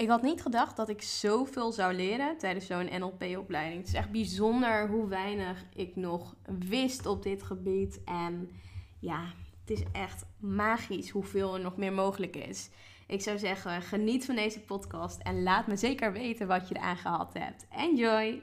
Ik had niet gedacht dat ik zoveel zou leren tijdens zo'n NLP-opleiding. Het is echt bijzonder hoe weinig ik nog wist op dit gebied. En ja, het is echt magisch hoeveel er nog meer mogelijk is. Ik zou zeggen, geniet van deze podcast en laat me zeker weten wat je eraan gehad hebt. Enjoy!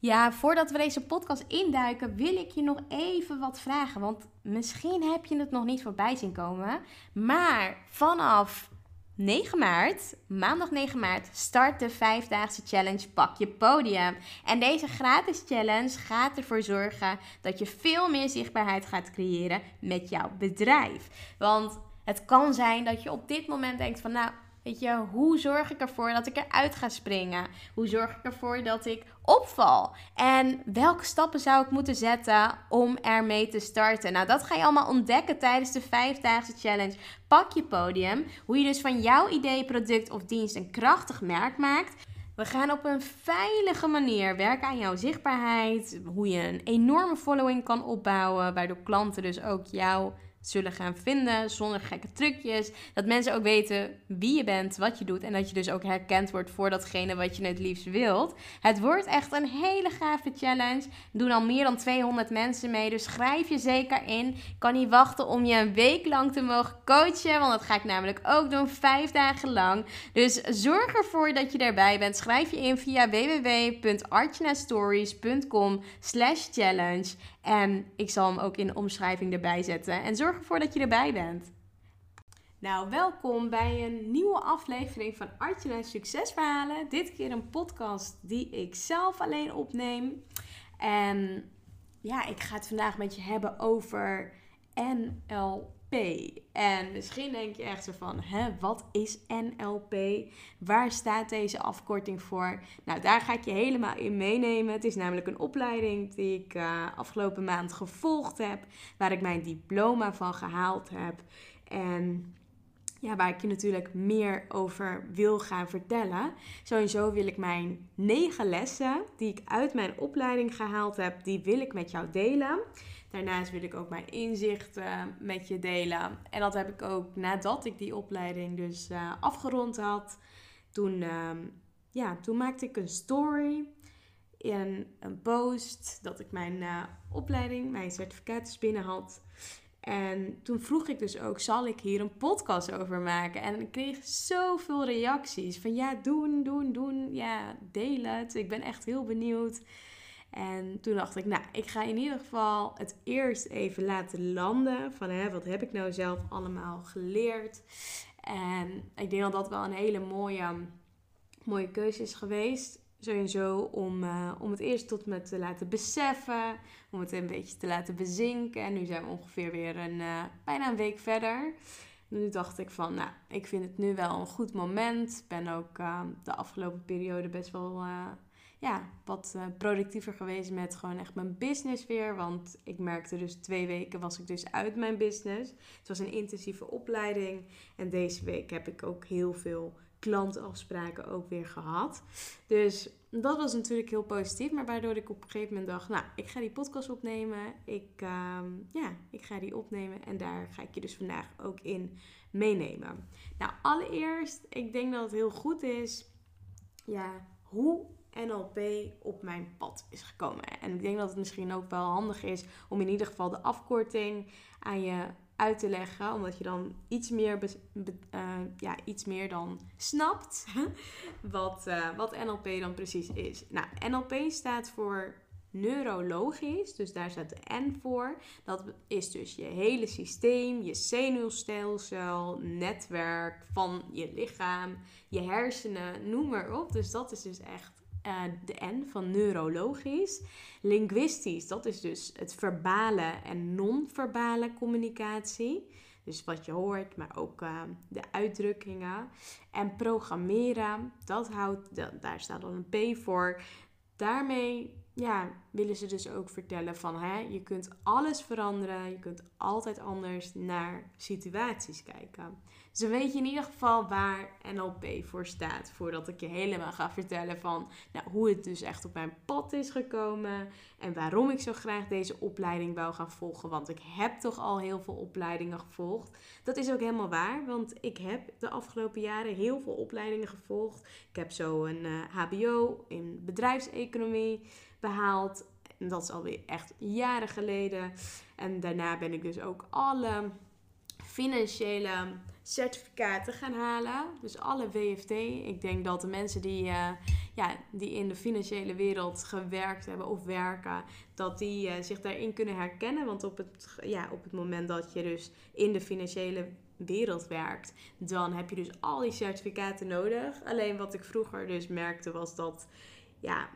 Ja, voordat we deze podcast induiken, wil ik je nog even wat vragen. Want misschien heb je het nog niet voorbij zien komen. Maar vanaf 9 maart, maandag 9 maart, start de vijfdaagse challenge Pak je podium. En deze gratis challenge gaat ervoor zorgen dat je veel meer zichtbaarheid gaat creëren met jouw bedrijf. Want het kan zijn dat je op dit moment denkt van nou Weet je, hoe zorg ik ervoor dat ik eruit ga springen? Hoe zorg ik ervoor dat ik opval? En welke stappen zou ik moeten zetten om ermee te starten? Nou, dat ga je allemaal ontdekken tijdens de vijfdaagse challenge. Pak je podium. Hoe je dus van jouw idee, product of dienst een krachtig merk maakt. We gaan op een veilige manier werken aan jouw zichtbaarheid. Hoe je een enorme following kan opbouwen, waardoor klanten dus ook jouw zullen gaan vinden zonder gekke trucjes. Dat mensen ook weten wie je bent, wat je doet en dat je dus ook herkend wordt voor datgene wat je het liefst wilt. Het wordt echt een hele gave challenge. Doen al meer dan 200 mensen mee, dus schrijf je zeker in. Ik kan niet wachten om je een week lang te mogen coachen, want dat ga ik namelijk ook doen, vijf dagen lang. Dus zorg ervoor dat je erbij bent. Schrijf je in via www.archnastories.com slash challenge. En ik zal hem ook in de omschrijving erbij zetten. En zorg ervoor dat je erbij bent. Nou, welkom bij een nieuwe aflevering van Artje Succesverhalen. Dit keer een podcast die ik zelf alleen opneem. En ja, ik ga het vandaag met je hebben over NLP. En misschien denk je echt zo van, hè, wat is NLP? Waar staat deze afkorting voor? Nou, daar ga ik je helemaal in meenemen. Het is namelijk een opleiding die ik uh, afgelopen maand gevolgd heb, waar ik mijn diploma van gehaald heb. En ja, waar ik je natuurlijk meer over wil gaan vertellen. Sowieso wil ik mijn negen lessen die ik uit mijn opleiding gehaald heb, die wil ik met jou delen. Daarnaast wil ik ook mijn inzichten met je delen. En dat heb ik ook nadat ik die opleiding dus uh, afgerond had. Toen, uh, ja, toen maakte ik een story in een post dat ik mijn uh, opleiding, mijn certificaat binnen had. En toen vroeg ik dus ook, zal ik hier een podcast over maken? En ik kreeg zoveel reacties van ja, doen, doen, doen. Ja, deel het. Ik ben echt heel benieuwd. En toen dacht ik, nou, ik ga in ieder geval het eerst even laten landen. Van hè, wat heb ik nou zelf allemaal geleerd? En ik denk dat dat wel een hele mooie, mooie keuze is geweest. Sowieso om, uh, om het eerst tot me te laten beseffen. Om het een beetje te laten bezinken. En nu zijn we ongeveer weer een, uh, bijna een week verder. Nu dacht ik van, nou, ik vind het nu wel een goed moment. Ik ben ook uh, de afgelopen periode best wel ja, wat uh, productiever geweest met gewoon echt mijn business weer. Want ik merkte dus twee weken was ik dus uit mijn business. Het was een intensieve opleiding. En deze week heb ik ook heel veel klantafspraken ook weer gehad. Dus dat was natuurlijk heel positief. Maar waardoor ik op een gegeven moment dacht, nou, ik ga die podcast opnemen. Ik, uh, ja, ik ga die opnemen. En daar ga ik je dus vandaag ook in meenemen. Nou, allereerst, ik denk dat het heel goed is. Ja, hoe NLP op mijn pad is gekomen. En ik denk dat het misschien ook wel handig is om in ieder geval de afkorting aan je uit te leggen, omdat je dan iets meer, uh, ja, iets meer dan snapt wat, uh, wat NLP dan precies is. Nou, NLP staat voor neurologisch, dus daar staat de N voor. Dat is dus je hele systeem, je zenuwstelsel, netwerk van je lichaam, je hersenen, noem maar op. Dus dat is dus echt uh, de N van neurologisch. Linguistisch, dat is dus het verbale en non-verbale communicatie. Dus wat je hoort, maar ook uh, de uitdrukkingen. En programmeren, dat houdt, daar staat dan een P voor. Daarmee ja, willen ze dus ook vertellen van hè, je kunt alles veranderen, je kunt altijd anders naar situaties kijken. Dan weet je in ieder geval waar NLP voor staat, voordat ik je helemaal ga vertellen van nou, hoe het dus echt op mijn pad is gekomen en waarom ik zo graag deze opleiding wou gaan volgen, want ik heb toch al heel veel opleidingen gevolgd. Dat is ook helemaal waar, want ik heb de afgelopen jaren heel veel opleidingen gevolgd. Ik heb zo een HBO eh, in bedrijfseconomie behaald. En dat is alweer echt jaren geleden. En daarna ben ik dus ook alle financiële certificaten gaan halen. Dus alle WFT. Ik denk dat de mensen die, uh, ja, die in de financiële wereld gewerkt hebben of werken, dat die uh, zich daarin kunnen herkennen. Want op het, ja, op het moment dat je dus in de financiële wereld werkt, dan heb je dus al die certificaten nodig. Alleen wat ik vroeger dus merkte was dat ja,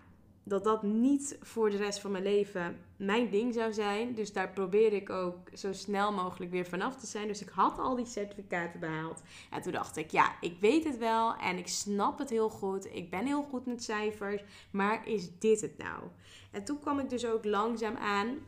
dat dat niet voor de rest van mijn leven mijn ding zou zijn. Dus daar probeerde ik ook zo snel mogelijk weer vanaf te zijn. Dus ik had al die certificaten behaald. En toen dacht ik, ja, ik weet het wel en ik snap het heel goed. Ik ben heel goed met cijfers. Maar is dit het nou? En toen kwam ik dus ook langzaam aan.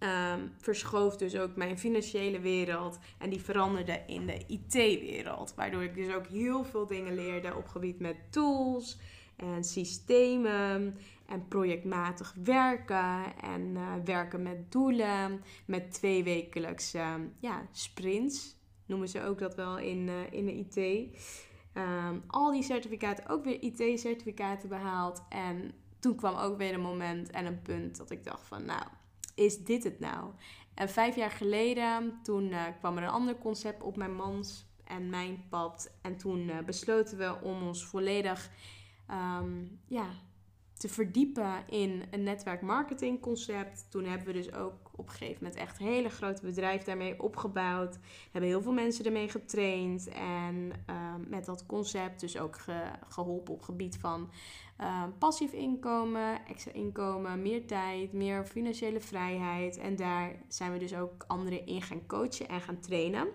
Um, verschoof dus ook mijn financiële wereld en die veranderde in de IT-wereld. Waardoor ik dus ook heel veel dingen leerde op gebied met tools, en systemen en projectmatig werken en uh, werken met doelen, met tweewekelijkse uh, ja, sprints, noemen ze ook dat wel in, uh, in de IT. Ehm, al die certificaten, ook weer IT-certificaten behaald. En toen kwam ook weer een moment en een punt dat ik dacht van, nou, is dit het nou? En vijf jaar geleden, toen uh, kwam er een ander concept op mijn mans en mijn pad. En toen besloten we om ons volledig Ehm, ja, te verdiepen in een netwerk concept. Toen hebben we dus ook op een gegeven moment echt hele grote bedrijf daarmee opgebouwd. Hebben heel veel mensen ermee getraind. En ehm, met dat concept dus ook geholpen op gebied van um, passief inkomen, extra inkomen, meer tijd, meer financiële vrijheid. En daar zijn we dus ook anderen in gaan coachen en gaan trainen.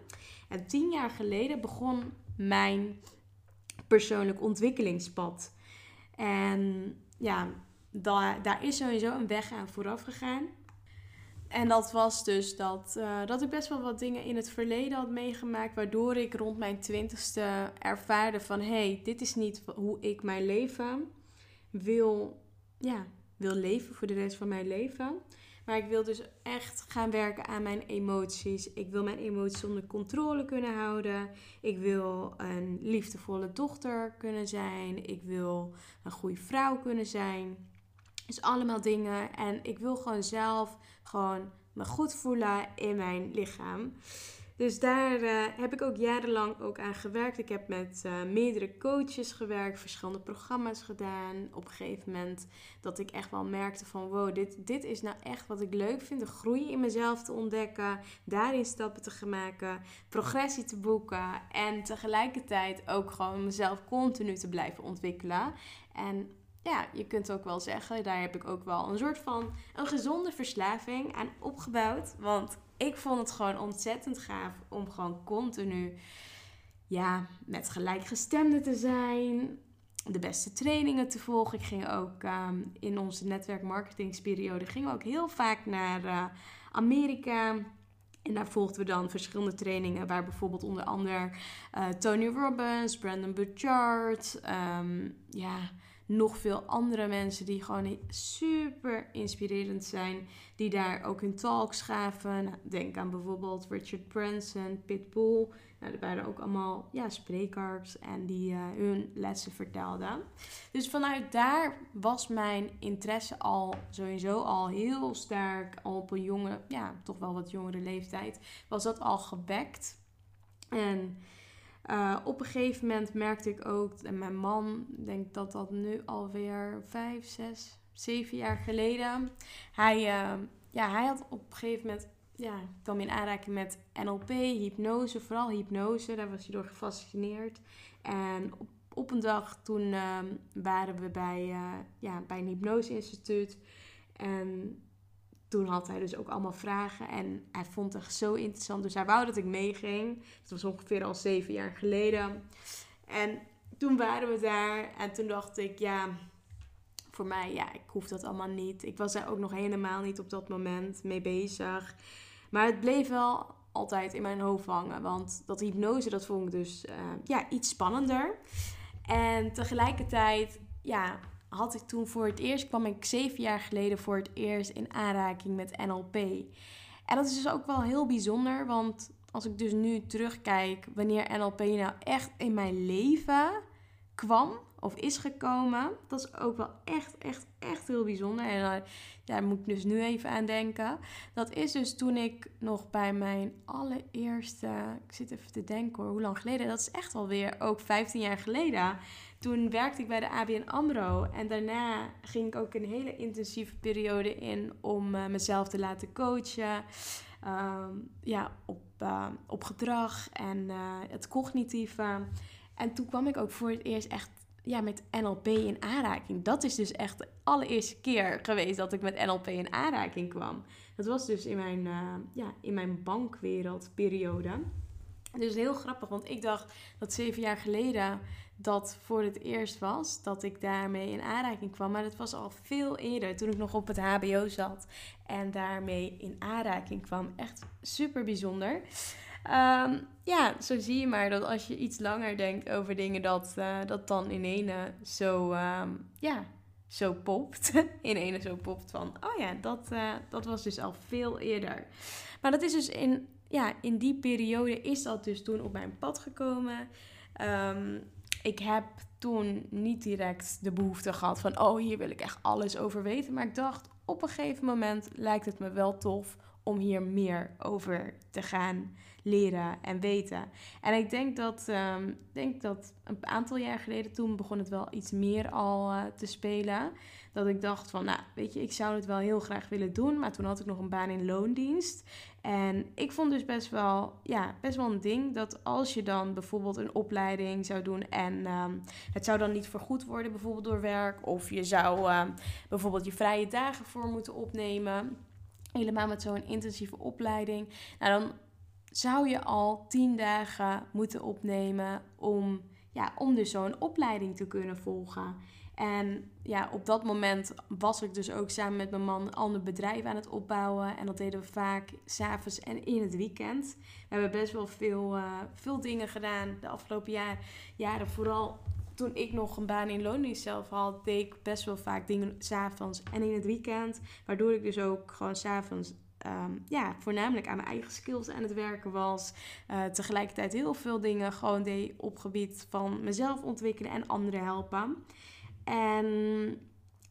En tien jaar geleden begon mijn persoonlijk ontwikkelingspad. En ja, daar, is sowieso een weg aan vooraf gegaan. En dat was dus dat, uh, dat ik best wel wat dingen in het verleden had meegemaakt. Waardoor ik rond mijn twintigste ervaarde van... hé, hey, dit is niet hoe ik mijn leven wil, ja, wil leven voor de rest van mijn leven. Maar ik wil dus echt gaan werken aan mijn emoties. Ik wil mijn emoties onder controle kunnen houden. Ik wil een liefdevolle dochter kunnen zijn. Ik wil een goede vrouw kunnen zijn. Dus allemaal dingen. En ik wil gewoon zelf gewoon me goed voelen in mijn lichaam. Dus daar uh, heb ik ook jarenlang ook aan gewerkt. Ik heb met uh, meerdere coaches gewerkt, verschillende programma's gedaan. Op een gegeven moment dat ik echt wel merkte van wow, dit, dit is nou echt wat ik leuk vind. De groei in mezelf te ontdekken, daarin stappen te gaan maken, progressie te boeken. En tegelijkertijd ook gewoon mezelf continu te blijven ontwikkelen. En ja, je kunt ook wel zeggen, daar heb ik ook wel een soort van een gezonde verslaving aan opgebouwd. Want ik vond het gewoon ontzettend gaaf om gewoon continu ja, met gelijkgestemden te zijn. De beste trainingen te volgen. Ik ging ook ehm, in onze netwerkmarketingsperiode gingen we ook heel vaak naar uh, Amerika. En daar volgden we dan verschillende trainingen, waar bijvoorbeeld onder andere uh, Tony Robbins, Brandon Burchard, um, ja, nog veel andere mensen die gewoon super inspirerend zijn. Die daar ook hun talks gaven. Nou, denk aan bijvoorbeeld Richard Branson, Pitbull. Nou, er waren ook allemaal ja, sprekers en die uh, hun lessen vertelden. Dus vanuit daar was mijn interesse al sowieso al heel sterk. Op een jonge, ja, toch wel wat jongere leeftijd. Was dat al gewekt. En uh, op een gegeven moment merkte ik ook, en mijn man, denk dat dat nu alweer vijf, zes, zeven jaar geleden. Hij, uh, ja, hij had op een gegeven moment, ja, kwam in aanraking met NLP, hypnose, vooral hypnose. Daar was hij door gefascineerd. En op, op een dag toen uh, waren we bij, uh, ja, bij een hypnoseinstituut. En toen had hij dus ook allemaal vragen en hij vond het zo interessant. Dus hij wou dat ik meeging. Dat was ongeveer al zeven jaar geleden. En toen waren we daar en toen dacht ik, ja, voor mij, ja, ik hoef dat allemaal niet. Ik was daar ook nog helemaal niet op dat moment mee bezig. Maar het bleef wel altijd in mijn hoofd hangen. Want dat hypnose, dat vond ik dus uh, ja, iets spannender. En tegelijkertijd, ja, had ik toen voor het eerst, kwam ik zeven jaar geleden voor het eerst in aanraking met NLP. En dat is dus ook wel heel bijzonder, want als ik dus nu terugkijk wanneer NLP nou echt in mijn leven kwam of is gekomen, dat is ook wel echt, echt, echt heel bijzonder. En uh, daar moet ik dus nu even aan denken. Dat is dus toen ik nog bij mijn allereerste, ik zit even te denken hoor, hoe lang geleden? Dat is echt alweer ook 15 jaar geleden toen werkte ik bij de ABN AMRO. En daarna ging ik ook een hele intensieve periode in om uh, mezelf te laten coachen. Uh, ja, op, uh, op gedrag en eh, het cognitieve. En toen kwam ik ook voor het eerst echt ja, met NLP in aanraking. Dat is dus echt de allereerste keer geweest dat ik met NLP in aanraking kwam. Dat was dus in mijn, ja, in mijn bankwereldperiode. Dus heel grappig, want ik dacht dat zeven jaar geleden dat voor het eerst was dat ik daarmee in aanraking kwam. Maar dat was al veel eerder, toen ik nog op het HBO zat en daarmee in aanraking kwam. Echt super bijzonder. Um, ja, zo zie je maar dat als je iets langer denkt over dingen, dat, uh, dat dan in ene zo, um, ja, zo popt. in ene zo popt van, oh ja, dat, uh, dat was dus al veel eerder. Maar dat is dus in, ja, in die periode is dat dus toen op mijn pad gekomen. Um, ik heb toen niet direct de behoefte gehad van, oh, hier wil ik echt alles over weten. Maar ik dacht, op een gegeven moment lijkt het me wel tof om hier meer over te gaan leren en weten. En ik denk dat, um, denk dat een aantal jaar geleden, toen begon het wel iets meer al uh, te spelen. Dat ik dacht van, nou, weet je, ik zou het wel heel graag willen doen. Maar toen had ik nog een baan in loondienst. En ik vond dus best wel, ja, best wel een ding dat als je dan bijvoorbeeld een opleiding zou doen en um, het zou dan niet vergoed worden, bijvoorbeeld door werk, of je zou um, bijvoorbeeld je vrije dagen voor moeten opnemen, helemaal met zo'n intensieve opleiding, nou dan zou je al tien dagen moeten opnemen om, ja, om dus zo'n opleiding te kunnen volgen. En ja, op dat moment was ik dus ook samen met mijn man een ander bedrijf aan het opbouwen. En dat deden we vaak s'avonds en in het weekend. We hebben best wel veel, uh, veel dingen gedaan de afgelopen jaar, jaren. Vooral toen ik nog een baan in loondienst zelf had, deed ik best wel vaak dingen s'avonds en in het weekend. Waardoor ik dus ook gewoon s'avonds Um, ja, voornamelijk aan mijn eigen skills aan het werken was. Uh, tegelijkertijd heel veel dingen gewoon deed op gebied van mezelf ontwikkelen en anderen helpen. En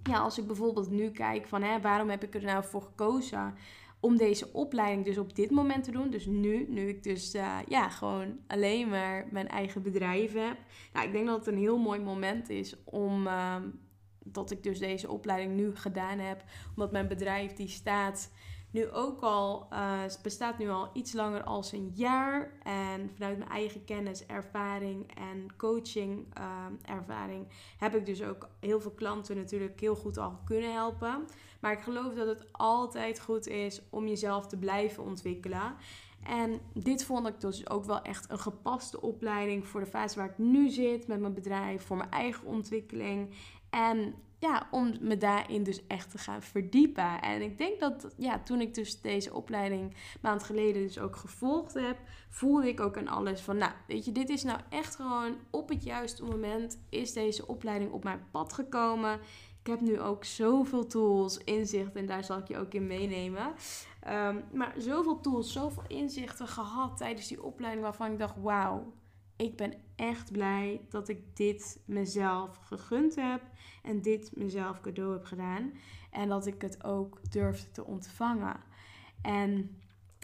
ja, als ik bijvoorbeeld nu kijk van hè, waarom heb ik er nou voor gekozen om deze opleiding dus op dit moment te doen. Dus nu, nu ik dus uh, ja, gewoon alleen maar mijn eigen bedrijf heb. Nou, ik denk dat het een heel mooi moment is om uh, dat ik dus deze opleiding nu gedaan heb. Omdat mijn bedrijf die staat nu ook al, uh, bestaat nu al iets langer als een jaar. En vanuit mijn eigen kennis, ervaring en coaching uh, ervaring heb ik dus ook heel veel klanten natuurlijk heel goed al kunnen helpen. Maar ik geloof dat het altijd goed is om jezelf te blijven ontwikkelen. En dit vond ik dus ook wel echt een gepaste opleiding voor de fase waar ik nu zit met mijn bedrijf, voor mijn eigen ontwikkeling. En ja, om me daarin dus echt te gaan verdiepen. En ik denk dat ja, toen ik dus deze opleiding maand geleden dus ook gevolgd heb, voelde ik ook aan alles van, nou, weet je, dit is nou echt gewoon op het juiste moment is deze opleiding op mijn pad gekomen. Ik heb nu ook zoveel tools, inzichten en daar zal ik je ook in meenemen. Um, maar zoveel tools, zoveel inzichten gehad tijdens die opleiding waarvan ik dacht, wauw, ik ben echt blij dat ik dit mezelf gegund heb en dit mezelf cadeau heb gedaan. En dat ik het ook durfde te ontvangen. En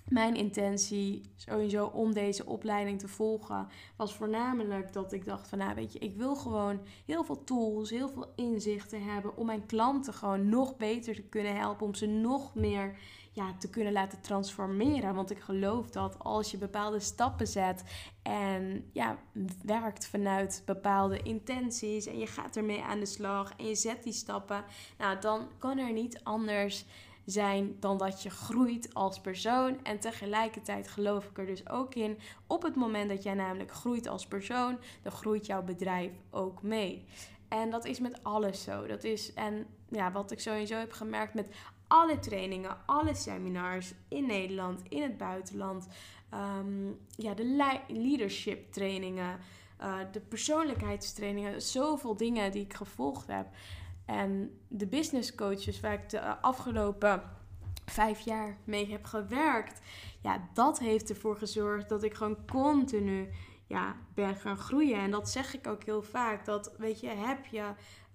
mijn intentie sowieso om deze opleiding te volgen was voornamelijk dat ik dacht van nou weet je, ik wil gewoon heel veel tools, heel veel inzichten hebben om mijn klanten gewoon nog beter te kunnen helpen, om ze nog meer ja, te kunnen laten transformeren. Want ik geloof dat als je bepaalde stappen zet en ja, werkt vanuit bepaalde intenties en je gaat ermee aan de slag en je zet die stappen, nou dan kan er niet anders zijn dan dat je groeit als persoon. En tegelijkertijd geloof ik er dus ook in, op het moment dat jij namelijk groeit als persoon, dan groeit jouw bedrijf ook mee. En dat is met alles zo. Dat is, en ja, wat ik sowieso heb gemerkt met alle trainingen, alle seminars in Nederland, in het buitenland. Ehm, ja, de leadership trainingen, uh, de persoonlijkheidstrainingen. Zoveel dingen die ik gevolgd heb. En de business coaches waar ik de afgelopen vijf jaar mee heb gewerkt. Ja, dat heeft ervoor gezorgd dat ik gewoon continu ja, ben gaan groeien. En dat zeg ik ook heel vaak. Dat, weet je, heb je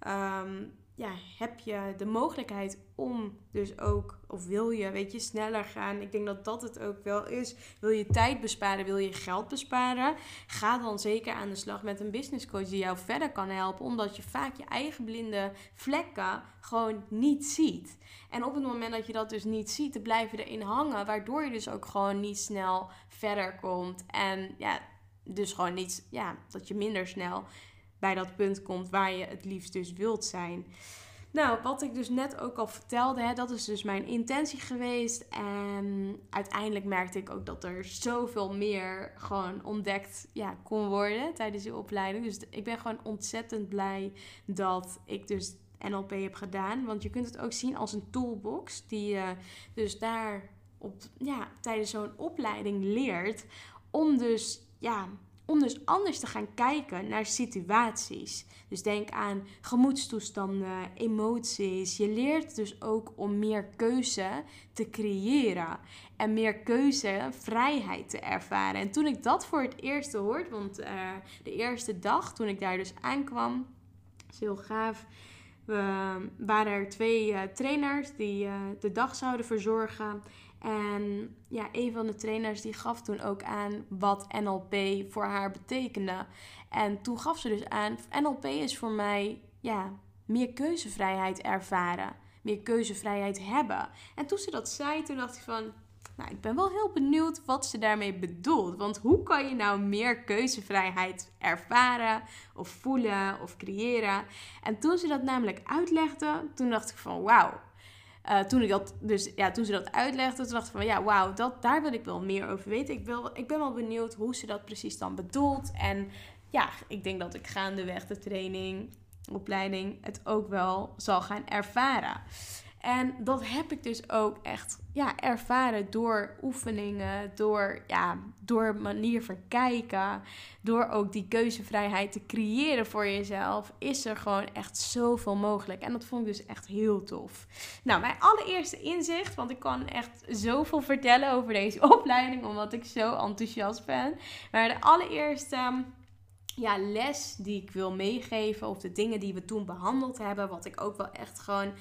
um, ja, heb je de mogelijkheid om dus ook, of wil je, weet je, sneller gaan. Ik denk dat dat het ook wel is. Wil je tijd besparen, wil je geld besparen? Ga dan zeker aan de slag met een business coach die jou verder kan helpen. Omdat je vaak je eigen blinde vlekken gewoon niet ziet. En op het moment dat je dat dus niet ziet, dan blijf je erin hangen. Waardoor je dus ook gewoon niet snel verder komt. En ja, dus gewoon niet, ja, dat je minder snel bij dat punt komt waar je het liefst dus wilt zijn. Nou, wat ik dus net ook al vertelde, hè, dat is dus mijn intentie geweest. En uiteindelijk merkte ik ook dat er zoveel meer gewoon ontdekt ja, kon worden tijdens die opleiding. Dus ik ben gewoon ontzettend blij dat ik dus NLP heb gedaan. Want je kunt het ook zien als een toolbox die je dus daar op, ja, tijdens zo'n opleiding leert. Om dus ja, om dus anders te gaan kijken naar situaties. Dus denk aan gemoedstoestanden, emoties. Je leert dus ook om meer keuze te creëren en meer keuze, vrijheid te ervaren. En toen ik dat voor het eerst hoorde, want uh, de eerste dag toen ik daar dus aankwam, is heel gaaf. We waren er twee uh, trainers die uh, de dag zouden verzorgen. En ja, een van de trainers die gaf toen ook aan wat NLP voor haar betekende. En toen gaf ze dus aan, NLP is voor mij ja, meer keuzevrijheid ervaren. Meer keuzevrijheid hebben. En toen ze dat zei, toen dacht ik van, nou, ik ben wel heel benieuwd wat ze daarmee bedoelt. Want hoe kan je nou meer keuzevrijheid ervaren of voelen of creëren? En toen ze dat namelijk uitlegde, toen dacht ik van wauw. Uh, toen, ik dat, dus, ja, toen ze dat uitlegde, toen dacht ik van ja, wauw, dat, daar wil ik wel meer over weten. Ik, wil, ik ben wel benieuwd hoe ze dat precies dan bedoelt. En ja, ik denk dat ik gaandeweg de training, opleiding, het ook wel zal gaan ervaren. En dat heb ik dus ook echt ja, ervaren door oefeningen, door, ja, door manier van kijken, door ook die keuzevrijheid te creëren voor jezelf, is er gewoon echt zoveel mogelijk. En dat vond ik dus echt heel tof. Nou, mijn allereerste inzicht, want ik kan echt zoveel vertellen over deze opleiding, omdat ik zo enthousiast ben. Maar de allereerste ja, les die ik wil meegeven, of de dingen die we toen behandeld hebben, wat ik ook wel echt gewoon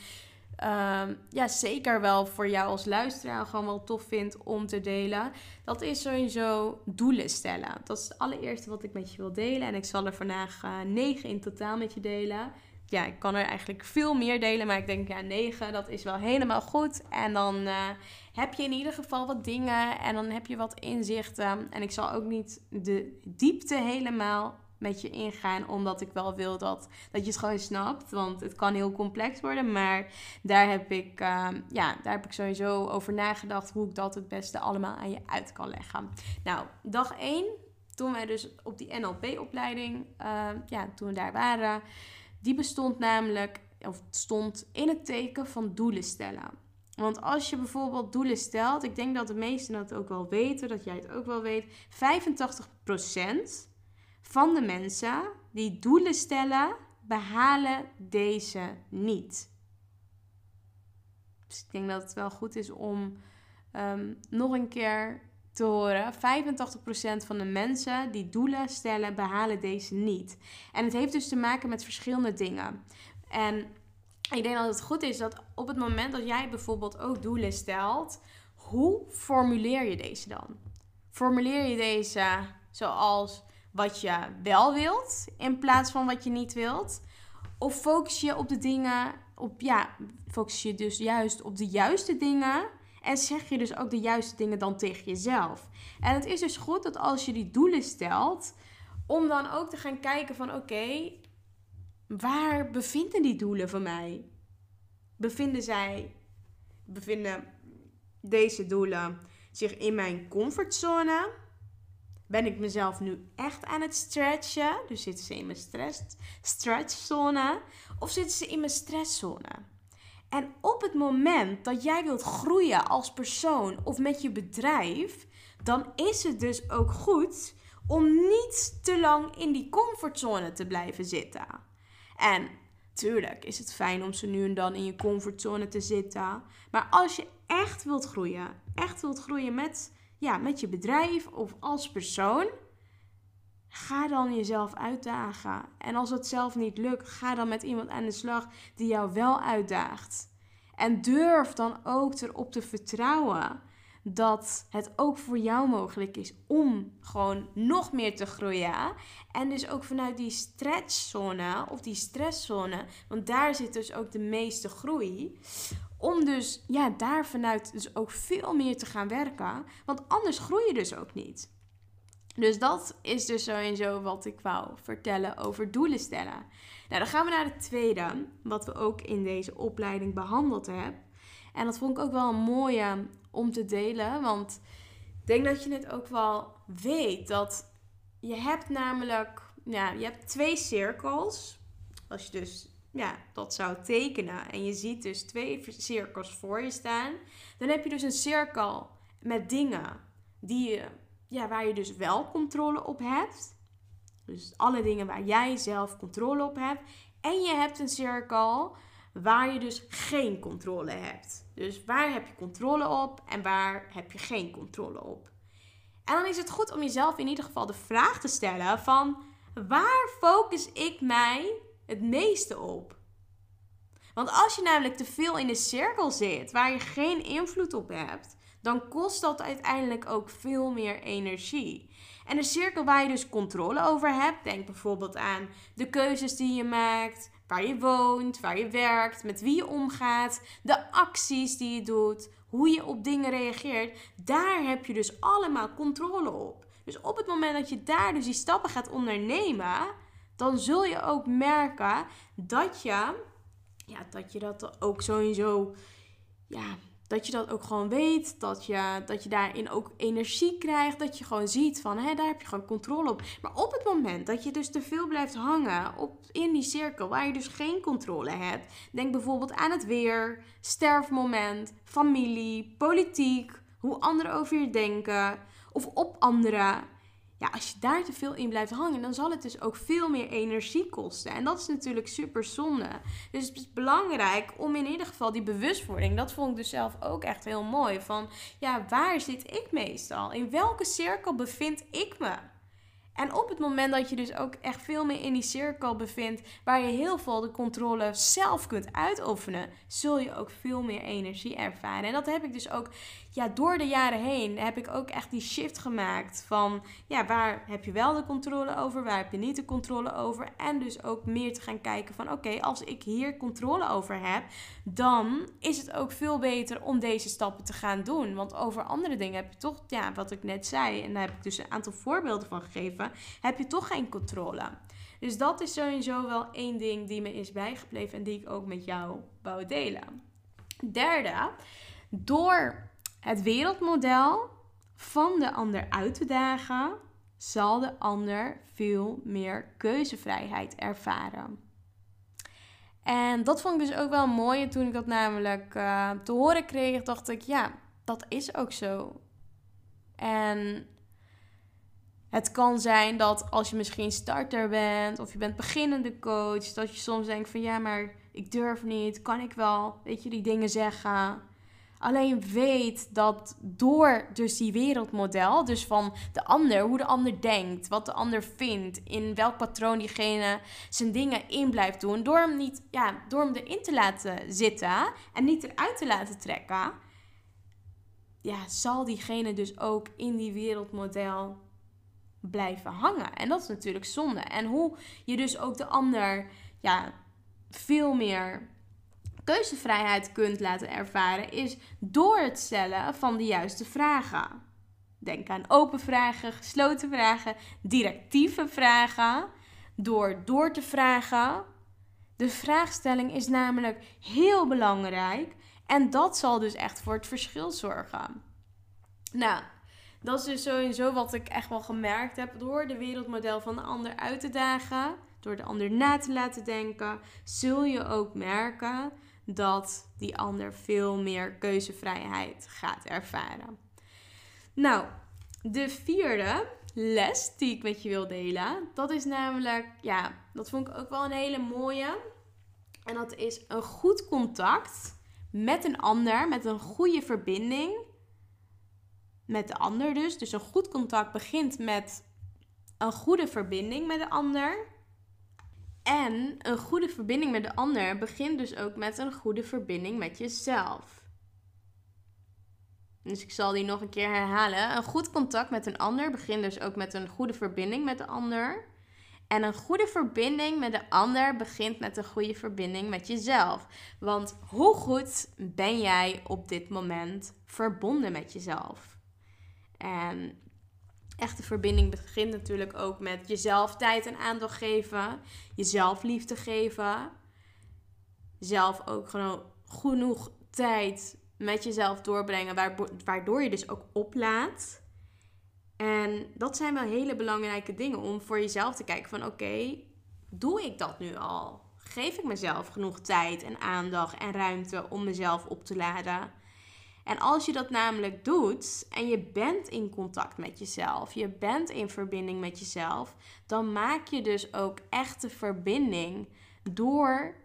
um, ja, zeker wel voor jou als luisteraar gewoon wel tof vind om te delen. Dat is sowieso doelen stellen. Dat is het allereerste wat ik met je wil delen. En ik zal er vandaag uh, negen in totaal met je delen. Ja, ik kan er eigenlijk veel meer delen, maar ik denk ja, negen, dat is wel helemaal goed. En dan uh, heb je in ieder geval wat dingen en dan heb je wat inzichten. En ik zal ook niet de diepte helemaal met je ingaan. Omdat ik wel wil dat, dat je het gewoon snapt. Want het kan heel complex worden. Maar daar heb ik, ehm, ja, daar heb ik sowieso over nagedacht. Hoe ik dat het beste allemaal aan je uit kan leggen. Nou, dag 1. Toen wij dus op die NLP-opleiding, ehm, ja, toen we daar waren die bestond namelijk, of stond in het teken van doelen stellen. Want als je bijvoorbeeld doelen stelt, ik denk dat de meesten dat ook wel weten, dat jij het ook wel weet, 85% van de mensen die doelen stellen, behalen deze niet. Dus ik denk dat het wel goed is om um, nog een keer te horen. 85% van de mensen die doelen stellen, behalen deze niet. En het heeft dus te maken met verschillende dingen. En ik denk dat het goed is dat op het moment dat jij bijvoorbeeld ook doelen stelt, hoe formuleer je deze dan? Formuleer je deze zoals wat je wel wilt in plaats van wat je niet wilt? Of focus je op de dingen, op ja, focus je dus juist op de juiste dingen en zeg je dus ook de juiste dingen dan tegen jezelf. En het is dus goed dat als je die doelen stelt, om dan ook te gaan kijken van oké, waar bevinden die doelen van mij? Bevinden zij, bevinden deze doelen zich in mijn comfortzone? Ben ik mezelf nu echt aan het stretchen? Dus zitten ze in mijn stress, stretchzone? Of zitten ze in mijn stresszone? En op het moment dat jij wilt groeien als persoon of met je bedrijf, dan is het dus ook goed om niet te lang in die comfortzone te blijven zitten. En tuurlijk is het fijn om ze nu en dan in je comfortzone te zitten. Maar als je echt wilt groeien, echt wilt groeien met, ja, met je bedrijf of als persoon, Ga dan jezelf uitdagen. En als het zelf niet lukt, ga dan met iemand aan de slag die jou wel uitdaagt. En durf dan ook erop te vertrouwen dat het ook voor jou mogelijk is om gewoon nog meer te groeien. En dus ook vanuit die stretchzone of die stresszone, want daar zit dus ook de meeste groei. Om dus ja, daar vanuit dus ook veel meer te gaan werken. Want anders groei je dus ook niet. Dus dat is dus sowieso wat ik wou vertellen over doelen stellen. Nou, dan gaan we naar het tweede, wat we ook in deze opleiding behandeld hebben. En dat vond ik ook wel een mooie om te delen, want ik denk dat je het ook wel weet dat je hebt namelijk, ja, je hebt twee cirkels. Als je dus ja, dat zou tekenen en je ziet dus twee cirkels voor je staan, dan heb je dus een cirkel met dingen die je ja, waar je dus wel controle op hebt. Dus alle dingen waar jij zelf controle op hebt. En je hebt een cirkel waar je dus geen controle hebt. Dus waar heb je controle op en waar heb je geen controle op. En dan is het goed om jezelf in ieder geval de vraag te stellen van waar focus ik mij het meeste op? Want als je namelijk te veel in de cirkel zit waar je geen invloed op hebt, dan kost dat uiteindelijk ook veel meer energie. En de cirkel waar je dus controle over hebt, denk bijvoorbeeld aan de keuzes die je maakt, waar je woont, waar je werkt, met wie je omgaat, de acties die je doet, hoe je op dingen reageert, daar heb je dus allemaal controle op. Dus op het moment dat je daar dus die stappen gaat ondernemen, dan zul je ook merken dat je, ja, dat je dat ook sowieso, ja, dat je dat ook gewoon weet. Dat je, dat je daarin ook energie krijgt. Dat je gewoon ziet van, hé, daar heb je gewoon controle op. Maar op het moment dat je dus te veel blijft hangen op, in die cirkel waar je dus geen controle hebt. Denk bijvoorbeeld aan het weer, sterfmoment, familie, politiek, hoe anderen over je denken. Of op anderen ja, als je daar te veel in blijft hangen, dan zal het dus ook veel meer energie kosten. En dat is natuurlijk super zonde. Dus het is belangrijk om in ieder geval die bewustwording, dat vond ik dus zelf ook echt heel mooi. Van ja, waar zit ik meestal? In welke cirkel bevind ik me? En op het moment dat je dus ook echt veel meer in die cirkel bevindt, waar je heel veel de controle zelf kunt uitoefenen, zul je ook veel meer energie ervaren. En dat heb ik dus ook, ja, door de jaren heen heb ik ook echt die shift gemaakt van, ja, waar heb je wel de controle over, waar heb je niet de controle over. En dus ook meer te gaan kijken van, oké, als ik hier controle over heb, dan is het ook veel beter om deze stappen te gaan doen. Want over andere dingen heb je toch, ja, wat ik net zei, en daar heb ik dus een aantal voorbeelden van gegeven, heb je toch geen controle. Dus dat is sowieso wel één ding die me is bijgebleven en die ik ook met jou wou delen. Derde, door het wereldmodel van de ander uit te dagen, zal de ander veel meer keuzevrijheid ervaren. En dat vond ik dus ook wel mooi. En toen ik dat namelijk uh, te horen kreeg, dacht ik, ja, dat is ook zo. En het kan zijn dat als je misschien starter bent of je bent beginnende coach, dat je soms denkt van ja, maar ik durf niet, kan ik wel, weet je, die dingen zeggen. Alleen weet dat door dus die wereldmodel, dus van de ander, hoe de ander denkt, wat de ander vindt, in welk patroon diegene zijn dingen in blijft doen, door hem, niet, ja, door hem erin te laten zitten en niet eruit te laten trekken, ja, zal diegene dus ook in die wereldmodel blijven hangen. En dat is natuurlijk zonde. En hoe je dus ook de ander ja, veel meer keuzevrijheid kunt laten ervaren, is door het stellen van de juiste vragen. Denk aan open vragen, gesloten vragen, directieve vragen. Door door te vragen. De vraagstelling is namelijk heel belangrijk. En dat zal dus echt voor het verschil zorgen. Nou, dat is dus sowieso wat ik echt wel gemerkt heb. Door de wereldmodel van de ander uit te dagen, door de ander na te laten denken, zul je ook merken dat die ander veel meer keuzevrijheid gaat ervaren. Nou, de vierde les die ik met je wil delen, dat is namelijk, ja, dat vond ik ook wel een hele mooie. En dat is een goed contact met een ander, met een goede verbinding met de ander dus. Dus een goed contact begint met een goede verbinding met de ander. En een goede verbinding met de ander begint dus ook met een goede verbinding met jezelf. Dus ik zal die nog een keer herhalen. Een goed contact met een ander begint dus ook met een goede verbinding met de ander. En een goede verbinding met de ander begint met een goede verbinding met jezelf. Want hoe goed ben jij op dit moment verbonden met jezelf? En echte verbinding begint natuurlijk ook met jezelf tijd en aandacht geven, jezelf liefde geven, zelf ook gewoon genoeg tijd met jezelf doorbrengen, waardoor je dus ook oplaat. En dat zijn wel hele belangrijke dingen om voor jezelf te kijken van oké, doe ik dat nu al? Geef ik mezelf genoeg tijd en aandacht en ruimte om mezelf op te laden? En als je dat namelijk doet en je bent in contact met jezelf, je bent in verbinding met jezelf, dan maak je dus ook echte verbinding door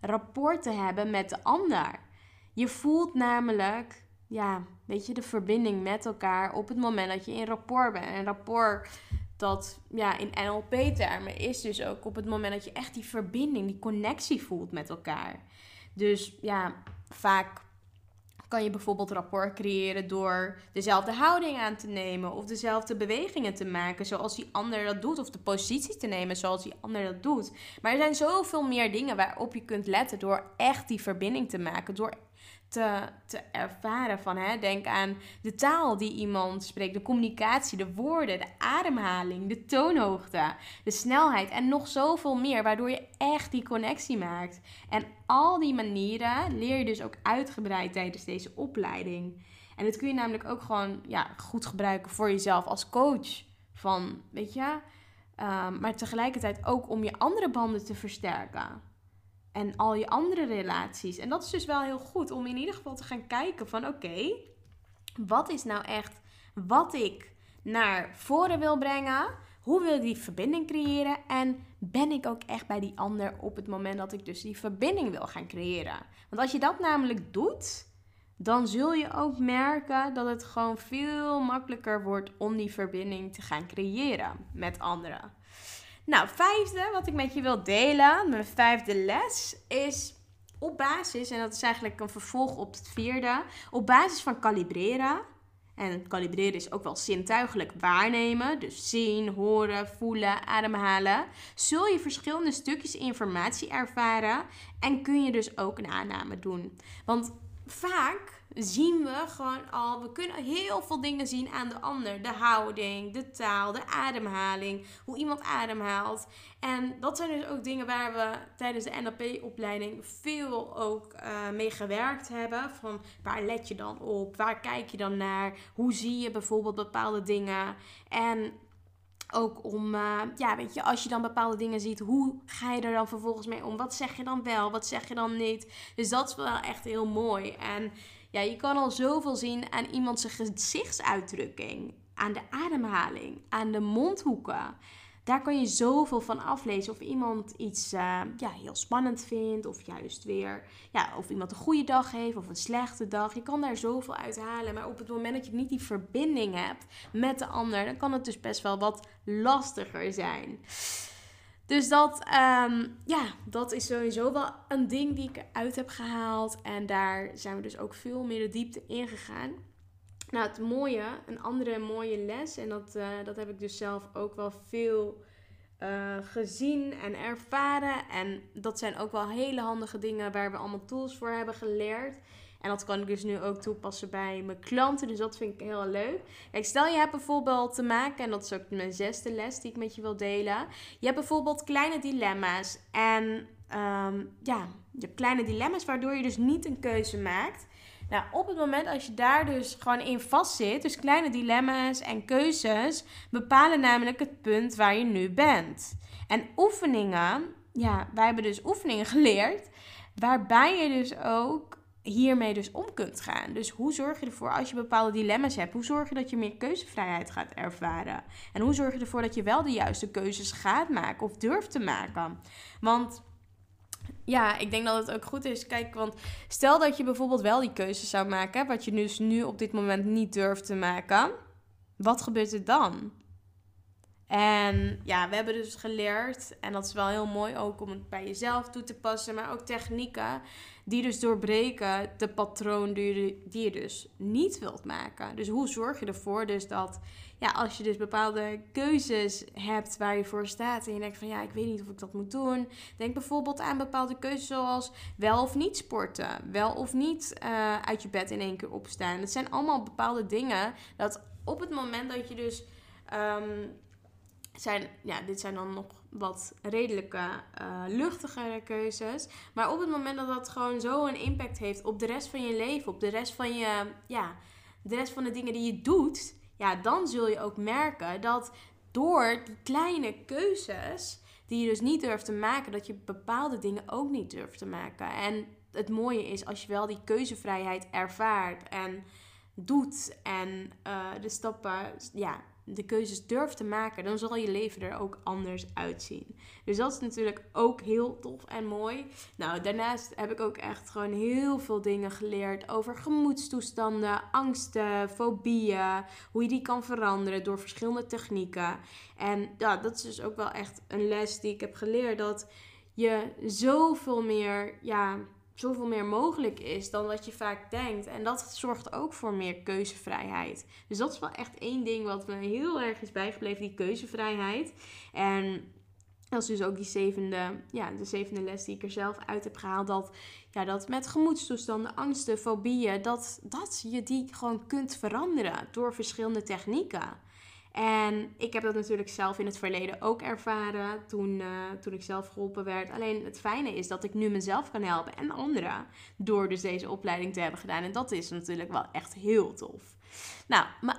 rapport te hebben met de ander. Je voelt namelijk, ja, weet je, de verbinding met elkaar op het moment dat je in rapport bent. En rapport, dat ja, in NLP-termen is dus ook op het moment dat je echt die verbinding, die connectie voelt met elkaar. Dus ja, vaak kan je bijvoorbeeld rapport creëren door dezelfde houding aan te nemen of dezelfde bewegingen te maken zoals die ander dat doet of de positie te nemen zoals die ander dat doet. Maar er zijn zoveel meer dingen waarop je kunt letten door echt die verbinding te maken, door te, te ervaren van. Hè? Denk aan de taal die iemand spreekt, de communicatie, de woorden, de ademhaling, de toonhoogte, de snelheid en nog zoveel meer, waardoor je echt die connectie maakt. En al die manieren leer je dus ook uitgebreid tijdens deze opleiding. En dat kun je namelijk ook gewoon ja, goed gebruiken voor jezelf als coach. Van, weet je, um, maar tegelijkertijd ook om je andere banden te versterken en al je andere relaties. En dat is dus wel heel goed om in ieder geval te gaan kijken van oké, wat is nou echt wat ik naar voren wil brengen? Hoe wil ik die verbinding creëren? En ben ik ook echt bij die ander op het moment dat ik dus die verbinding wil gaan creëren? Want als je dat namelijk doet, dan zul je ook merken dat het gewoon veel makkelijker wordt om die verbinding te gaan creëren met anderen. Nou, vijfde wat ik met je wil delen, mijn vijfde les, is op basis, en dat is eigenlijk een vervolg op het vierde, op basis van kalibreren. En kalibreren is ook wel zintuigelijk waarnemen. Dus zien, horen, voelen, ademhalen. Zul je verschillende stukjes informatie ervaren. En kun je dus ook een aanname doen. Want vaak zien we gewoon al, we kunnen heel veel dingen zien aan de ander. De houding, de taal, de ademhaling, hoe iemand ademhaalt. En dat zijn dus ook dingen waar we tijdens de NLP-opleiding veel ook uh, mee gewerkt hebben. Van waar let je dan op? Waar kijk je dan naar? Hoe zie je bijvoorbeeld bepaalde dingen? En Ook om, uh, ja, weet je, als je dan bepaalde dingen ziet, hoe ga je er dan vervolgens mee om? Wat zeg je dan wel, wat zeg je dan niet? Dus dat is wel echt heel mooi. En ja, je kan al zoveel zien aan iemands gezichtsuitdrukking, aan de ademhaling, aan de mondhoeken daar kan je zoveel van aflezen. Of iemand iets uh, ja, heel spannend vindt. Of juist weer. Ja, of iemand een goede dag heeft. Of een slechte dag. Je kan daar zoveel uit halen. Maar op het moment dat je niet die verbinding hebt met de ander. Dan kan het dus best wel wat lastiger zijn. Dus dat, um, ja, dat is sowieso wel een ding die ik eruit heb gehaald. En daar zijn we dus ook veel meer de diepte in gegaan. Nou, het mooie, een andere mooie les, en dat, uh, dat heb ik dus zelf ook wel veel uh, gezien en ervaren. En dat zijn ook wel hele handige dingen waar we allemaal tools voor hebben geleerd. En dat kan ik dus nu ook toepassen bij mijn klanten. Dus dat vind ik heel leuk. Kijk, stel je hebt bijvoorbeeld te maken, en dat is ook mijn zesde les die ik met je wil delen. Je hebt bijvoorbeeld kleine dilemma's. En um, ja, je hebt kleine dilemma's waardoor je dus niet een keuze maakt. Nou, op het moment als je daar dus gewoon in vastzit, dus kleine dilemma's en keuzes, bepalen namelijk het punt waar je nu bent. En oefeningen, ja, wij hebben dus oefeningen geleerd, waarbij je dus ook hiermee dus om kunt gaan. Dus hoe zorg je ervoor als je bepaalde dilemma's hebt? Hoe zorg je dat je meer keuzevrijheid gaat ervaren? En hoe zorg je ervoor dat je wel de juiste keuzes gaat maken of durft te maken? Want ja, ik denk dat het ook goed is. Kijk, want stel dat je bijvoorbeeld wel die keuze zou maken, wat je dus nu op dit moment niet durft te maken. Wat gebeurt er dan? En ja, we hebben dus geleerd, en dat is wel heel mooi ook om het bij jezelf toe te passen, maar ook technieken die dus doorbreken de patroon die je, die je dus niet wilt maken. Dus hoe zorg je ervoor dus dat, ja, als je dus bepaalde keuzes hebt waar je voor staat en je denkt van ja, ik weet niet of ik dat moet doen. Denk bijvoorbeeld aan bepaalde keuzes zoals wel of niet sporten, wel of niet uh, uit je bed in één keer opstaan. Het zijn allemaal bepaalde dingen dat op het moment dat je dus... Um, zijn, ja, dit zijn dan nog wat redelijke, uh, luchtigere keuzes. Maar op het moment dat dat gewoon zo een impact heeft op de rest van je leven, op de rest van je, ja, de rest van de dingen die je doet, ja, dan zul je ook merken dat door die kleine keuzes die je dus niet durft te maken, dat je bepaalde dingen ook niet durft te maken. En het mooie is als je wel die keuzevrijheid ervaart en doet en uh, de stappen, ja, de keuzes durft te maken, dan zal je leven er ook anders uitzien. Dus dat is natuurlijk ook heel tof en mooi. Nou, daarnaast heb ik ook echt gewoon heel veel dingen geleerd over gemoedstoestanden, angsten, fobieën, hoe je die kan veranderen door verschillende technieken. En ja, dat is dus ook wel echt een les die ik heb geleerd dat je zoveel meer, ja, zoveel meer mogelijk is dan wat je vaak denkt. En dat zorgt ook voor meer keuzevrijheid. Dus dat is wel echt één ding wat me heel erg is bijgebleven, die keuzevrijheid. En dat is dus ook die zevende, ja, de zevende les die ik er zelf uit heb gehaald. Dat, ja, dat met gemoedstoestanden, angsten, fobieën, dat, dat je die gewoon kunt veranderen door verschillende technieken. En ik heb dat natuurlijk zelf in het verleden ook ervaren toen, uh, toen ik zelf geholpen werd. Alleen het fijne is dat ik nu mezelf kan helpen en anderen door dus deze opleiding te hebben gedaan. En dat is natuurlijk wel echt heel tof. Nou, mijn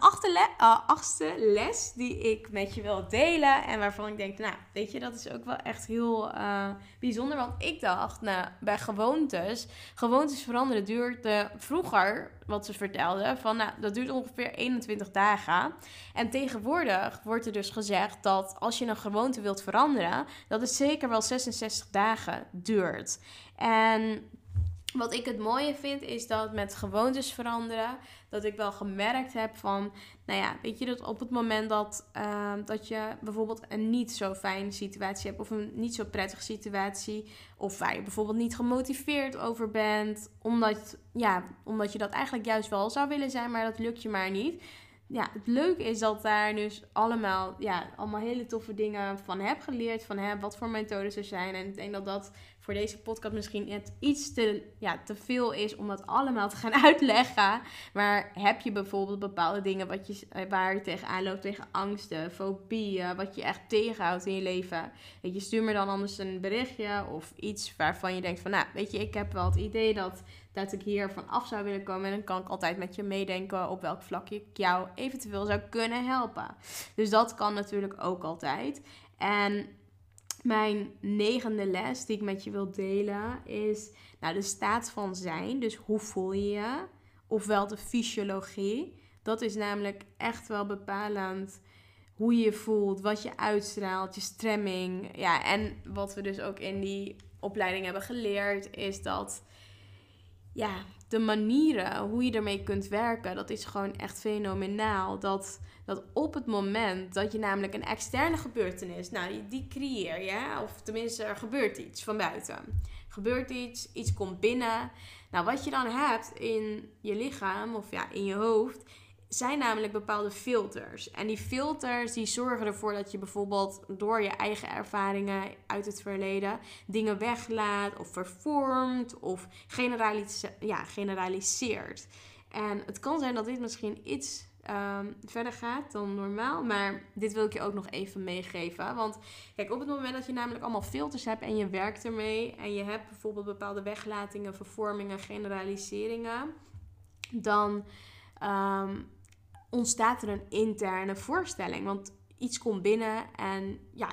uh, achtste les die ik met je wil delen. En waarvan ik denk, nou, weet je, dat is ook wel echt heel uh, bijzonder. Want ik dacht, nou, bij gewoontes, gewoontes veranderen duurt uh, vroeger, wat ze vertelden, van nou, dat duurt ongeveer 21 dagen. En tegenwoordig wordt er dus gezegd dat als je een gewoonte wilt veranderen, dat het zeker wel 66 dagen duurt. En wat ik het mooie vind is dat met gewoontes veranderen, dat ik wel gemerkt heb van, nou ja, weet je dat op het moment dat, uh, dat je bijvoorbeeld een niet zo fijne situatie hebt of een niet zo prettige situatie, of waar je bijvoorbeeld niet gemotiveerd over bent, omdat, ja, omdat je dat eigenlijk juist wel zou willen zijn, maar dat lukt je maar niet. Ja, het leuke is dat daar dus allemaal, ja, allemaal hele toffe dingen van heb geleerd. Van hè, wat voor methodes er zijn. En ik denk dat dat voor deze podcast misschien net iets te, ja, te veel is om dat allemaal te gaan uitleggen. Maar heb je bijvoorbeeld bepaalde dingen wat je, waar je tegenaan loopt, tegen angsten, fobieën, wat je echt tegenhoudt in je leven. Weet je, stuur me dan anders een berichtje of iets waarvan je denkt van, nou, weet je, ik heb wel het idee dat, dat ik hier van af zou willen komen. En dan kan ik altijd met je meedenken op welk vlak ik jou eventueel zou kunnen helpen. Dus dat kan natuurlijk ook altijd. En mijn negende les die ik met je wil delen is nou, de staat van zijn. Dus hoe voel je je? Ofwel de fysiologie. Dat is namelijk echt wel bepalend hoe je je voelt, wat je uitstraalt, je stremming. Ja, en wat we dus ook in die opleiding hebben geleerd, is dat ja, de manieren hoe je ermee kunt werken, dat is gewoon echt fenomenaal. Dat, dat op het moment dat je namelijk een externe gebeurtenis, nou, die creëer je, of tenminste er gebeurt iets van buiten. Gebeurt iets, iets komt binnen. Nou, wat je dan hebt in je lichaam of ja, in je hoofd, zijn namelijk bepaalde filters. En die filters die zorgen ervoor dat je bijvoorbeeld door je eigen ervaringen uit het verleden dingen weglaat of vervormt of ja, generaliseert. En het kan zijn dat dit misschien iets ehm, verder gaat dan normaal. Maar dit wil ik je ook nog even meegeven. Want kijk, op het moment dat je namelijk allemaal filters hebt en je werkt ermee. En je hebt bijvoorbeeld bepaalde weglatingen, vervormingen, generaliseringen. Dan ehm, ontstaat er een interne voorstelling. Want iets komt binnen en ja,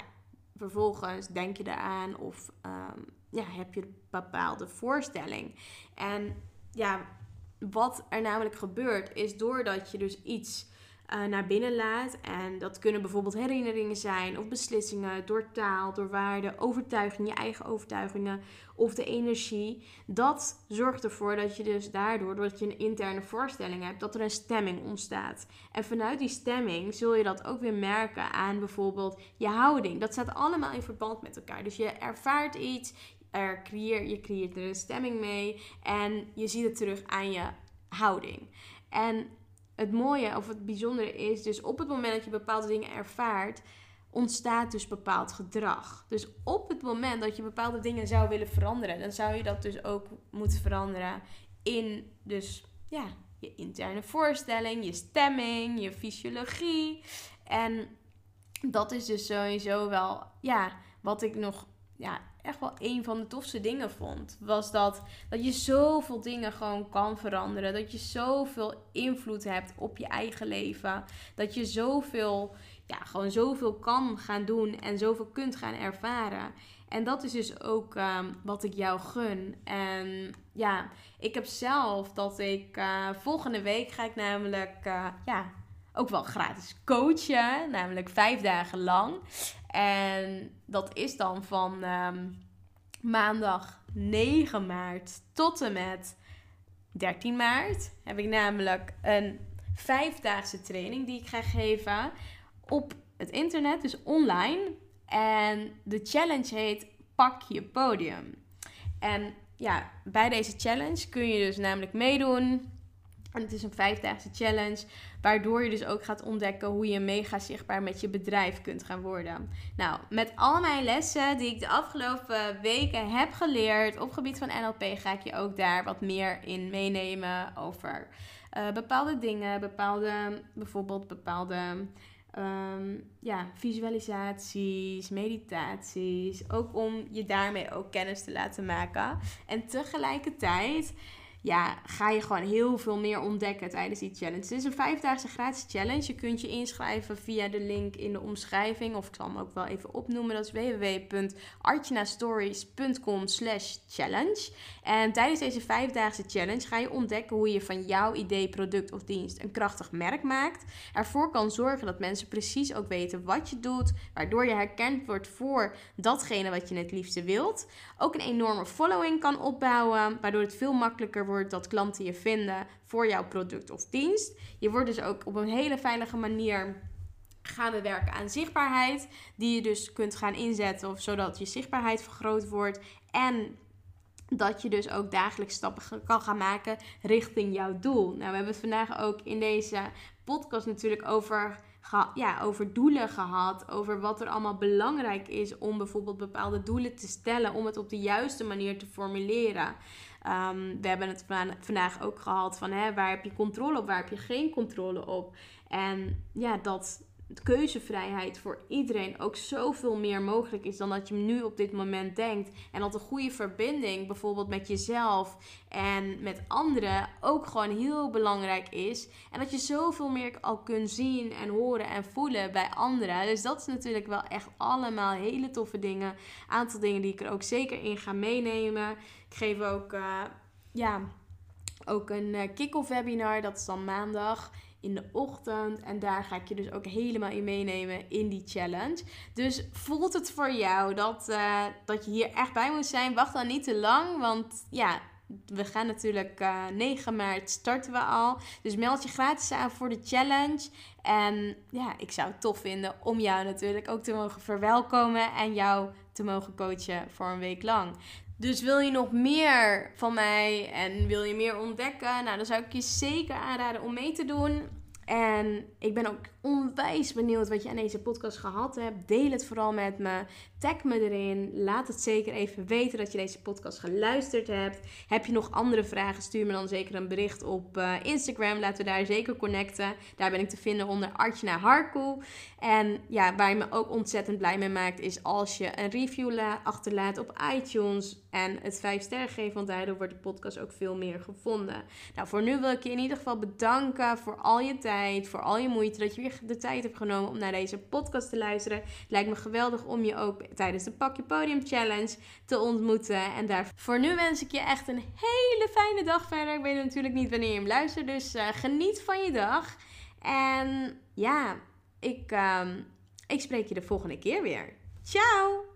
vervolgens denk je eraan of um, ja, heb je een bepaalde voorstelling. En ja, wat er namelijk gebeurt is doordat je dus iets uh, naar binnen laat. En dat kunnen bijvoorbeeld herinneringen zijn of beslissingen door taal, door waarden, overtuigingen, je eigen overtuigingen of de energie. Dat zorgt ervoor dat je dus daardoor, doordat je een interne voorstelling hebt, dat er een stemming ontstaat. En vanuit die stemming zul je dat ook weer merken aan bijvoorbeeld je houding. Dat staat allemaal in verband met elkaar. Dus je ervaart iets, er creëer, je creëert er een stemming mee en je ziet het terug aan je houding. En het mooie of het bijzondere is dus op het moment dat je bepaalde dingen ervaart, ontstaat dus bepaald gedrag. Dus op het moment dat je bepaalde dingen zou willen veranderen, dan zou je dat dus ook moeten veranderen in dus ja, je interne voorstelling, je stemming, je fysiologie. En dat is dus sowieso wel ja, wat ik nog ja, echt wel een van de tofste dingen vond. Was dat, dat je zoveel dingen gewoon kan veranderen. Dat je zoveel invloed hebt op je eigen leven. Dat je zoveel, ja, gewoon zoveel kan gaan doen en zoveel kunt gaan ervaren. En dat is dus ook ehm, wat ik jou gun. En ja, ik heb zelf dat ik uh, volgende week ga ik namelijk, uh, ja, ook wel gratis coachen. Namelijk vijf dagen lang. En dat is dan van ehm, maandag 9 maart tot en met 13 maart. Heb ik namelijk een vijfdaagse training die ik ga geven op het internet, dus online. En de challenge heet Pak je podium. En ja, bij deze challenge kun je dus namelijk meedoen en het is een vijfdaagse challenge, waardoor je dus ook gaat ontdekken hoe je mega zichtbaar met je bedrijf kunt gaan worden. Nou, met al mijn lessen die ik de afgelopen weken heb geleerd op gebied van NLP, ga ik je ook daar wat meer in meenemen over uh, bepaalde dingen, bepaalde, bijvoorbeeld bepaalde um, ja, visualisaties, meditaties, ook om je daarmee ook kennis te laten maken. En tegelijkertijd ja, ga je gewoon heel veel meer ontdekken tijdens die challenge. Het is een vijfdaagse gratis challenge. Je kunt je inschrijven via de link in de omschrijving. Of ik zal hem ook wel even opnoemen. Dat is www.artjanastories.com slash challenge. En tijdens deze vijfdaagse challenge ga je ontdekken hoe je van jouw idee, product of dienst een krachtig merk maakt. Ervoor kan zorgen dat mensen precies ook weten wat je doet. Waardoor je herkend wordt voor datgene wat je het liefste wilt. Ook een enorme following kan opbouwen. Waardoor het veel makkelijker wordt dat klanten je vinden voor jouw product of dienst. Je wordt dus ook op een hele veilige manier gaan we werken aan zichtbaarheid, die je dus kunt gaan inzetten of zodat je zichtbaarheid vergroot wordt en dat je dus ook dagelijks stappen kan gaan maken richting jouw doel. Nou, we hebben het vandaag ook in deze podcast natuurlijk over ja, over doelen gehad. Over wat er allemaal belangrijk is om bijvoorbeeld bepaalde doelen te stellen. Om het op de juiste manier te formuleren. Ehm, we hebben het vandaag ook gehad van hè, waar heb je controle op, waar heb je geen controle op. En ja, dat keuzevrijheid voor iedereen ook zoveel meer mogelijk is dan dat je nu op dit moment denkt. En dat een goede verbinding, bijvoorbeeld met jezelf en met anderen, ook gewoon heel belangrijk is. En dat je zoveel meer al kunt zien en horen en voelen bij anderen. Dus dat is natuurlijk wel echt allemaal hele toffe dingen. Aantal dingen die ik er ook zeker in ga meenemen. Ik geef ook, uh, ja, ook een uh, kick-off webinar. Dat is dan maandag in de ochtend. En daar ga ik je dus ook helemaal in meenemen in die challenge. Dus voelt het voor jou dat, uh, dat je hier echt bij moet zijn? Wacht dan niet te lang, want ja, we gaan natuurlijk uh, 9 maart starten we al. Dus meld je gratis aan voor de challenge. En ja, ik zou het tof vinden om jou natuurlijk ook te mogen verwelkomen en jou te mogen coachen voor een week lang. Dus wil je nog meer van mij en wil je meer ontdekken? Nou, dan zou ik je zeker aanraden om mee te doen. En ik ben ook onwijs benieuwd wat je aan deze podcast gehad hebt. Deel het vooral met me. Tag me erin. Laat het zeker even weten dat je deze podcast geluisterd hebt. Heb je nog andere vragen? Stuur me dan zeker een bericht op uh, Instagram. Laten we daar zeker connecten. Daar ben ik te vinden onder Artjana Harkoe. En ja, waar je me ook ontzettend blij mee maakt, is als je een review achterlaat op iTunes. En het 5 sterren geeft, want daardoor wordt de podcast ook veel meer gevonden. Nou, voor nu wil ik je in ieder geval bedanken voor al je tijd, voor al je moeite, dat je weer de tijd hebt genomen om naar deze podcast te luisteren. Het lijkt me geweldig om je ook tijdens de Pak Je Podium Challenge te ontmoeten. En daar voor nu wens ik je echt een hele fijne dag verder. Ik weet natuurlijk niet wanneer je hem luistert, dus uh, geniet van je dag. En ja, ik, um, ik spreek je de volgende keer weer. Ciao!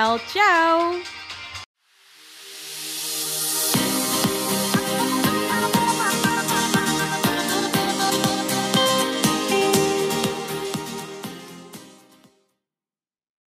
Ciao!